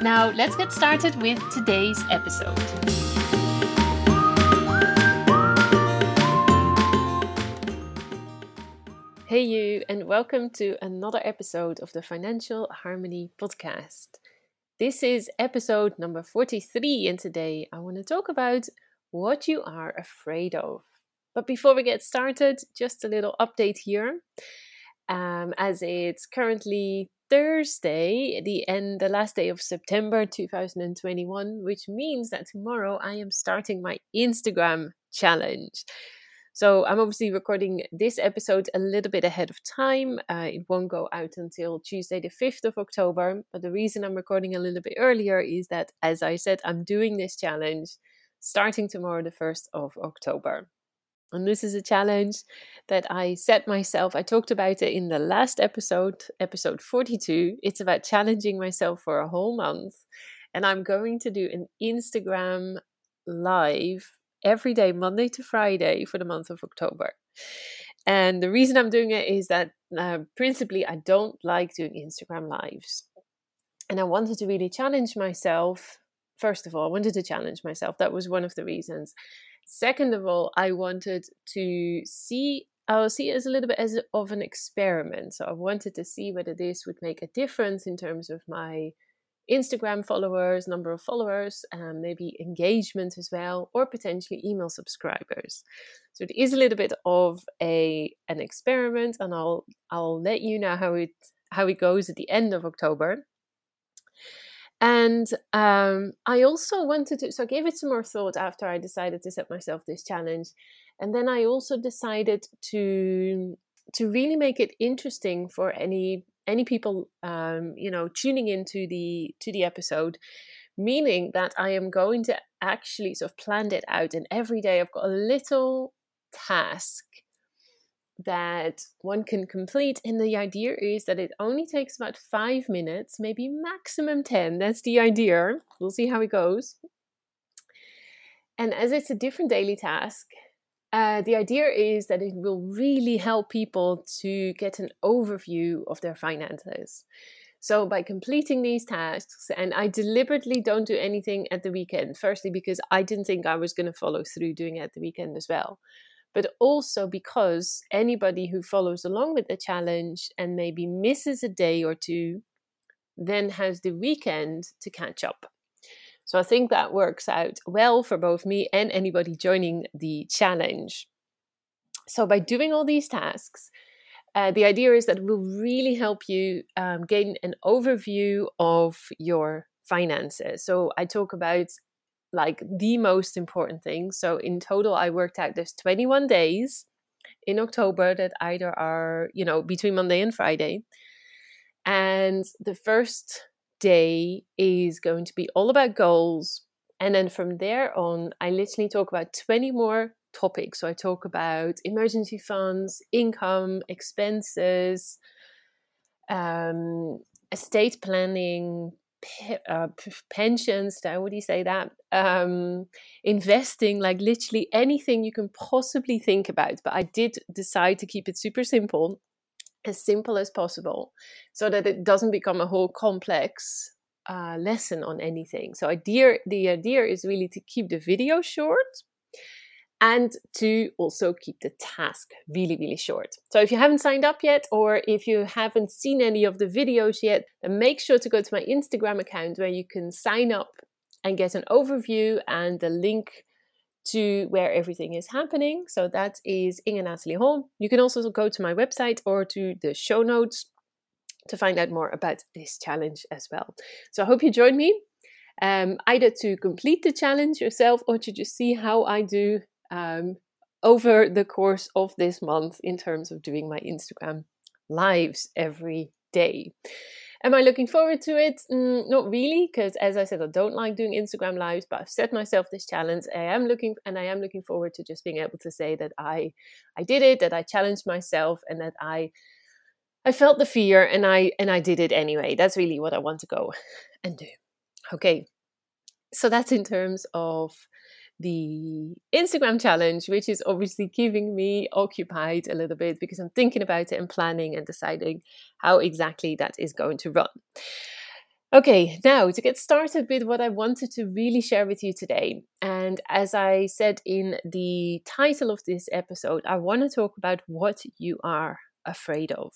Now, let's get started with today's episode. Hey, you, and welcome to another episode of the Financial Harmoney Podcast. This is episode number 43, and today I want to talk about what you are afraid of. But before we get started, just a little update here. Um, as it's currently Thursday, the end, the last day of September 2021, which means that tomorrow I am starting my Instagram challenge. So I'm obviously recording this episode a little bit ahead of time. Uh, it won't go out until Tuesday, the 5th of October. But the reason I'm recording a little bit earlier is that, as I said, I'm doing this challenge starting tomorrow, the 1st of October. And this is a challenge that I set myself. I talked about it in the last episode, episode 42. It's about challenging myself for a whole month. And I'm going to do an Instagram live every day, Monday to Friday, for the month of October. And the reason I'm doing it is that uh, principally I don't like doing Instagram lives. And I wanted to really challenge myself. First of all, I wanted to challenge myself. That was one of the reasons. Second of all, I wanted to see I'll see it as a little bit as of an experiment. So I wanted to see whether this would make a difference in terms of my Instagram followers, number of followers, and maybe engagement as well, or potentially email subscribers. So it is a little bit of a an experiment, and I'll I'll let you know how it how it goes at the end of October. And um, I also wanted to, so I gave it some more thought after I decided to set myself this challenge. And then I also decided to to really make it interesting for any any people um, you know tuning into the to the episode meaning that i am going to actually sort of plan it out and every day i've got a little task that one can complete. And the idea is that it only takes about five minutes, maybe maximum 10. That's the idea. We'll see how it goes. And as it's a different daily task, uh, the idea is that it will really help people to get an overview of their finances. So, by completing these tasks, and I deliberately don't do anything at the weekend, firstly, because I didn't think I was going to follow through doing it at the weekend as well but also because anybody who follows along with the challenge and maybe misses a day or two then has the weekend to catch up. So I think that works out well for both me and anybody joining the challenge. So by doing all these tasks, uh, the idea is that it will really help you um, gain an overview of your finances. So I talk about like the most important thing. So in total, I worked out there's 21 days in October that either are, you know, between Monday and Friday. And the first day is going to be all about goals. And then from there on, I literally talk about 20 more topics. So I talk about emergency funds, income, expenses, um, estate planning, uh, pensions how would you say that? Um, investing like literally anything you can possibly think about but i did decide to keep it super simple as simple as possible so that it doesn't become a whole complex uh, lesson on anything. So idea the idea is really to keep the video short and to also keep the task really, really short. So if you haven't signed up yet, or if you haven't seen any of the videos yet, then make sure to go to my Instagram account where you can sign up and get an overview and the link to where everything is happening. So that is Inge Natalie Hol. You can also go to my website or to the show notes to find out more about this challenge as well. So I hope you join me um, either to complete the challenge yourself or to just see how I do um, over the course of this month in terms of doing my Instagram lives every day. Am I looking forward to it? Mm, not really, because as I said, I don't like doing Instagram lives, but I've set myself this challenge. I am looking and I am looking forward to just being able to say that I I did it, that I challenged myself and that I I felt the fear and I and I did it anyway. That's really what I want to go and do. Okay. So that's in terms of the Instagram challenge, which is obviously keeping me occupied a little bit because I'm thinking about it and planning and deciding how exactly that is going to run. Okay, now to get started with what I wanted to really share with you today. And as I said in the title of this episode, I want to talk about what you are afraid of.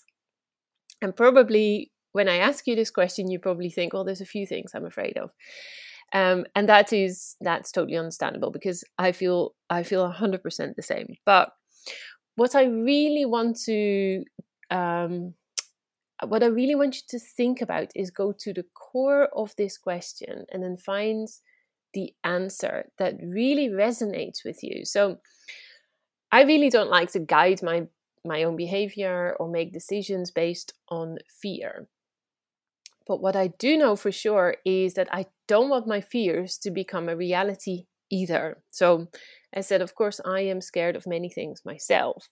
And probably when I ask you this question, you probably think, well, there's a few things I'm afraid of um, and that is that's totally understandable because I feel I feel hundred percent the same. But what I really want to um, what I really want you to think about is go to the core of this question and then find the answer that really resonates with you. So I really don't like to guide my my own behavior or make decisions based on fear. But what I do know for sure is that I don't want my fears to become a reality either. So, I said, of course, I am scared of many things myself.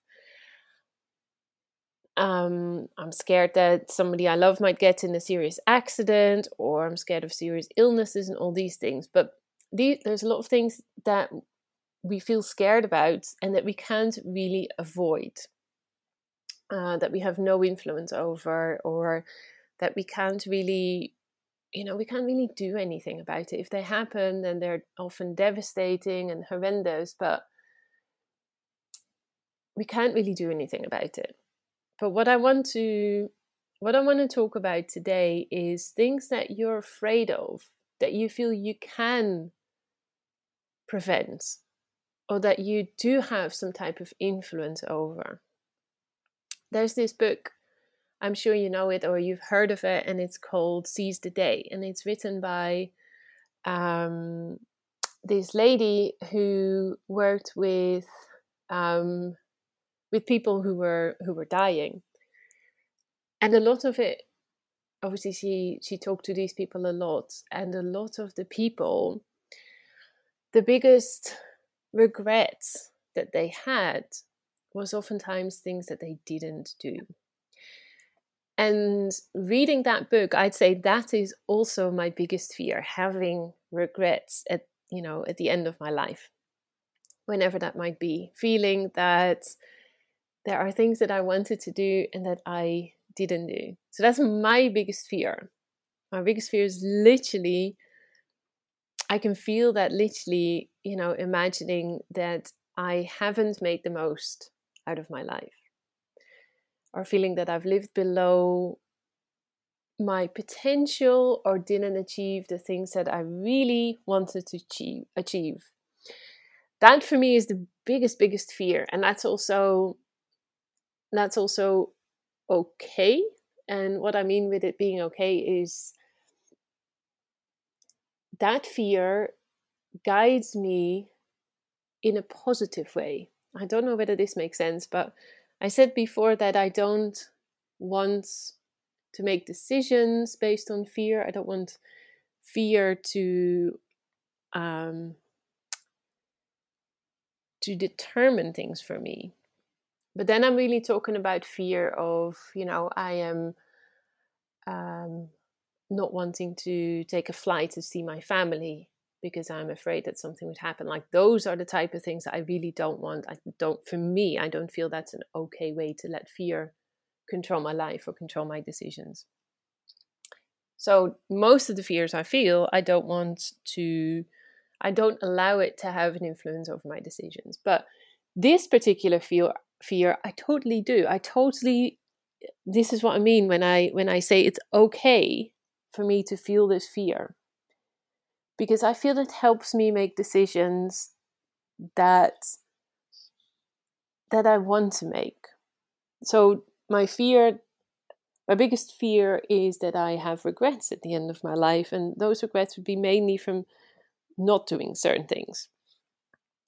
Um, I'm scared that somebody I love might get in a serious accident, or I'm scared of serious illnesses and all these things. But the, there's a lot of things that we feel scared about and that we can't really avoid, uh, that we have no influence over, or that we can't really you know we can't really do anything about it. If they happen then they're often devastating and horrendous but we can't really do anything about it. But what i want to what i want to talk about today is things that you're afraid of that you feel you can prevent or that you do have some type of influence over. There's this book I'm sure you know it or you've heard of it, and it's called Seize the Day, and it's written by um, this lady who worked with um, with people who were who were dying, and a lot of it. Obviously, she she talked to these people a lot, and a lot of the people, the biggest regrets that they had was oftentimes things that they didn't do and reading that book, I'd say that is also my biggest fear, having regrets at you know at the end of my life. Whenever that might be, feeling that there are things that I wanted to do and that I didn't do. So that's my biggest fear. My biggest fear is literally I can feel that literally, you know, imagining that I haven't made the most out of my life or feeling that I've lived below my potential or didn't achieve the things that I really wanted to achieve, achieve. That for me is the biggest, biggest fear. And that's also that's also okay. And what I mean with it being okay is that fear guides me in a positive way. I don't know whether this makes sense, but I said before that I don't want to make decisions based on fear. I don't want fear to um, to determine things for me. But then I'm really talking about fear of, you know, I am um, not wanting to take a flight to see my family because I'm afraid that something would happen. Like those are the type of things I really don't want. I don't for me, I don't feel that's an okay way to let fear control my life or control my decisions. So most of the fears I feel, I don't want to I don't allow it to have an influence over my decisions. But this particular fear fear I totally do. I totally this is what I mean when I when I say it's okay for me to feel this fear because I feel it helps me make decisions that that I want to make. So my fear my biggest fear is that I have regrets at the end of my life and those regrets would be mainly from not doing certain things.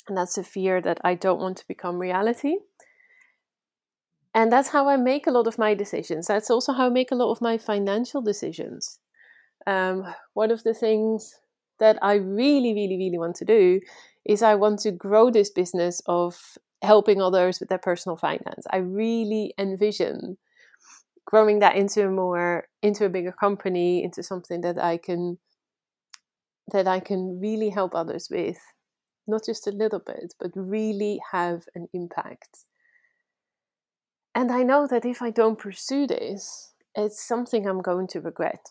And that's a fear that I don't want to become reality. And that's how I make a lot of my decisions. That's also how I make a lot of my financial decisions. Um, one of the things that I really, really, really want to do is I want to grow this business of helping others with their personal finance. I really envision growing that into a more into a bigger company, into something that I can that I can really help others with, not just a little bit, but really have an impact. And I know that if I don't pursue this, it's something I'm going to regret.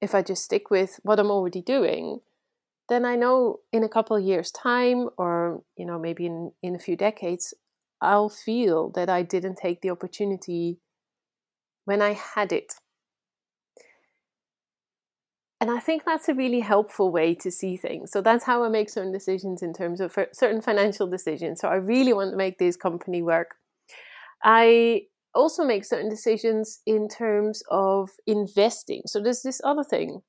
If I just stick with what I'm already doing, then I know in a couple years' time, or you know, maybe in, in a few decades, I'll feel that I didn't take the opportunity when I had it. And I think that's a really helpful way to see things. So that's how I make certain decisions in terms of certain financial decisions. So I really want to make this company work. I also make certain decisions in terms of investing. So there's this other thing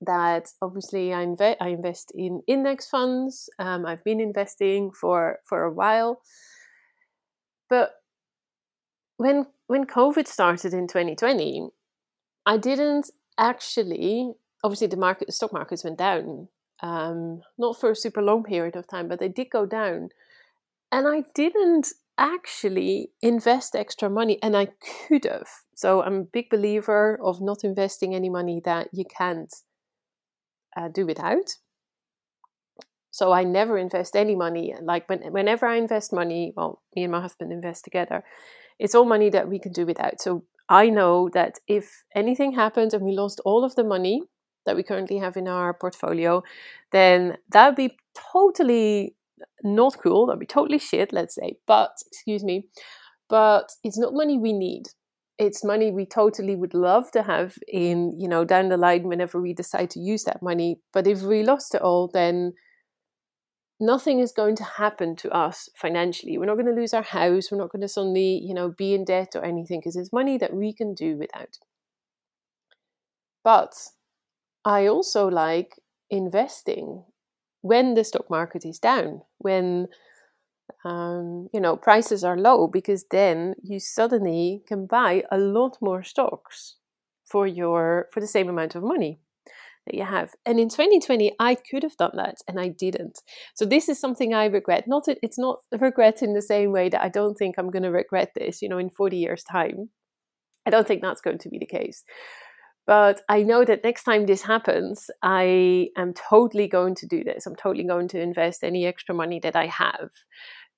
that obviously I, inve- I invest in index funds. Um, I've been investing for for a while, but when when COVID started in 2020, I didn't actually. Obviously, the market, the stock markets went down, um, not for a super long period of time, but they did go down, and I didn't actually invest extra money, and I could have. So I'm a big believer of not investing any money that you can't uh, do without. So I never invest any money. Like when, whenever I invest money, well, me and my husband invest together. It's all money that we can do without. So I know that if anything happened and we lost all of the money that we currently have in our portfolio, then that would be totally not cool. That'd be totally shit, let's say. But excuse me, but it's not money we need it's money we totally would love to have in you know down the line whenever we decide to use that money but if we lost it all then nothing is going to happen to us financially we're not going to lose our house we're not going to suddenly you know be in debt or anything because it's money that we can do without but i also like investing when the stock market is down when um, you know prices are low because then you suddenly can buy a lot more stocks for your for the same amount of money that you have. And in 2020 i could have done that and i didn't. So this is something i regret. Not it's not regret in the same way that i don't think i'm going to regret this you know in 40 years time. I don't think that's going to be the case but I know that next time this happens, I am totally going to do this. I'm totally going to invest any extra money that I have.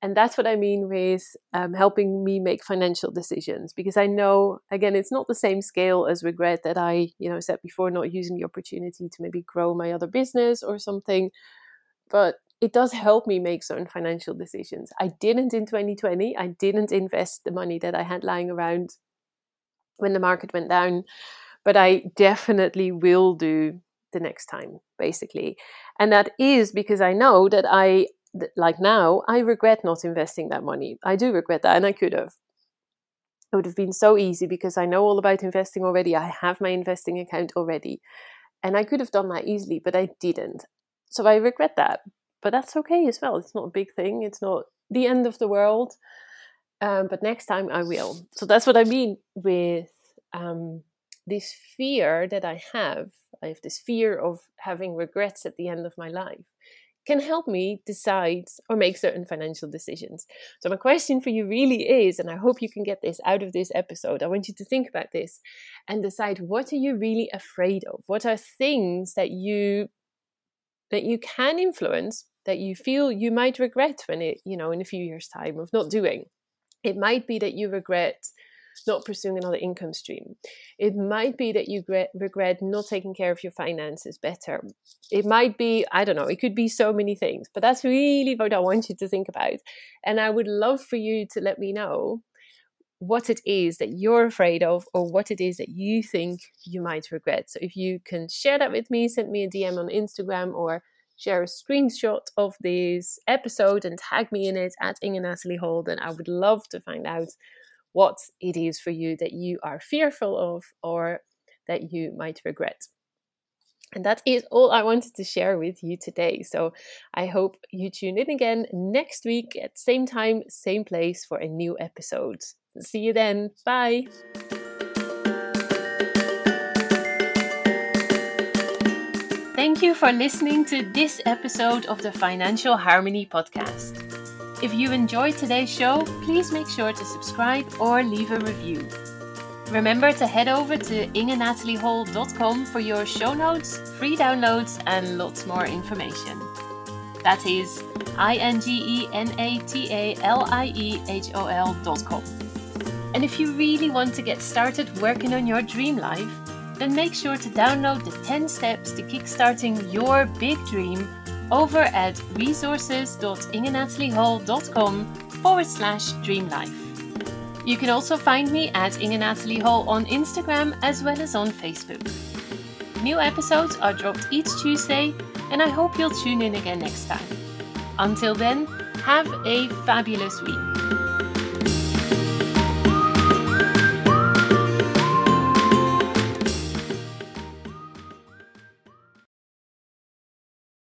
And that's what I mean with um, helping me make financial decisions because I know, again, it's not the same scale as regret that I, you know, said before, not using the opportunity to maybe grow my other business or something. But it does help me make certain financial decisions. I didn't in 2020. I didn't invest the money that I had lying around when the market went down but I definitely will do the next time, basically. And that is because I know that I, like now, I regret not investing that money. I do regret that, and I could have. It would have been so easy because I know all about investing already. I have my investing account already. And I could have done that easily, but I didn't. So I regret that. But that's okay as well. It's not a big thing, it's not the end of the world. Um, but next time I will. So that's what I mean with um, this fear that I have, I have this fear of having regrets at the end of my life, can help me decide or make certain financial decisions. So, my question for you really is, and I hope you can get this out of this episode, I want you to think about this and decide what are you really afraid of? What are things that you that you can influence that you feel you might regret when it, you know, in a few years' time of not doing? It might be that you regret not pursuing another income stream. It might be that you regret not taking care of your finances better. It might be, I don't know, it could be so many things, but that's really what I want you to think about. And I would love for you to let me know what it is that you're afraid of or what it is that you think you might regret. So if you can share that with me, send me a DM on Instagram or share a screenshot of this episode and tag me in it at Inge Natalie Holden. I would love to find out what it is for you that you are fearful of or that you might regret. And that is all I wanted to share with you today. So I hope you tune in again next week at the same time, same place for a new episode. See you then. Bye. Thank you for listening to this episode of the Financial Harmoney Podcast. If you enjoyed today's show, please make sure to subscribe or leave a review. Remember to head over to ingenataliehol.com for your show notes, free downloads, and lots more information. That is I N G E N A T A L I E H O L.com. And if you really want to get started working on your dream life, then make sure to download the 10 steps to kickstarting your big dream over at resources.ingenataliehol.com forward slash dreamlife. You can also find me at Inge Natalie Hol on Instagram as well as on Facebook. New episodes are dropped each Tuesday, and I hope you'll tune in again next time. Until then, have a fabulous week.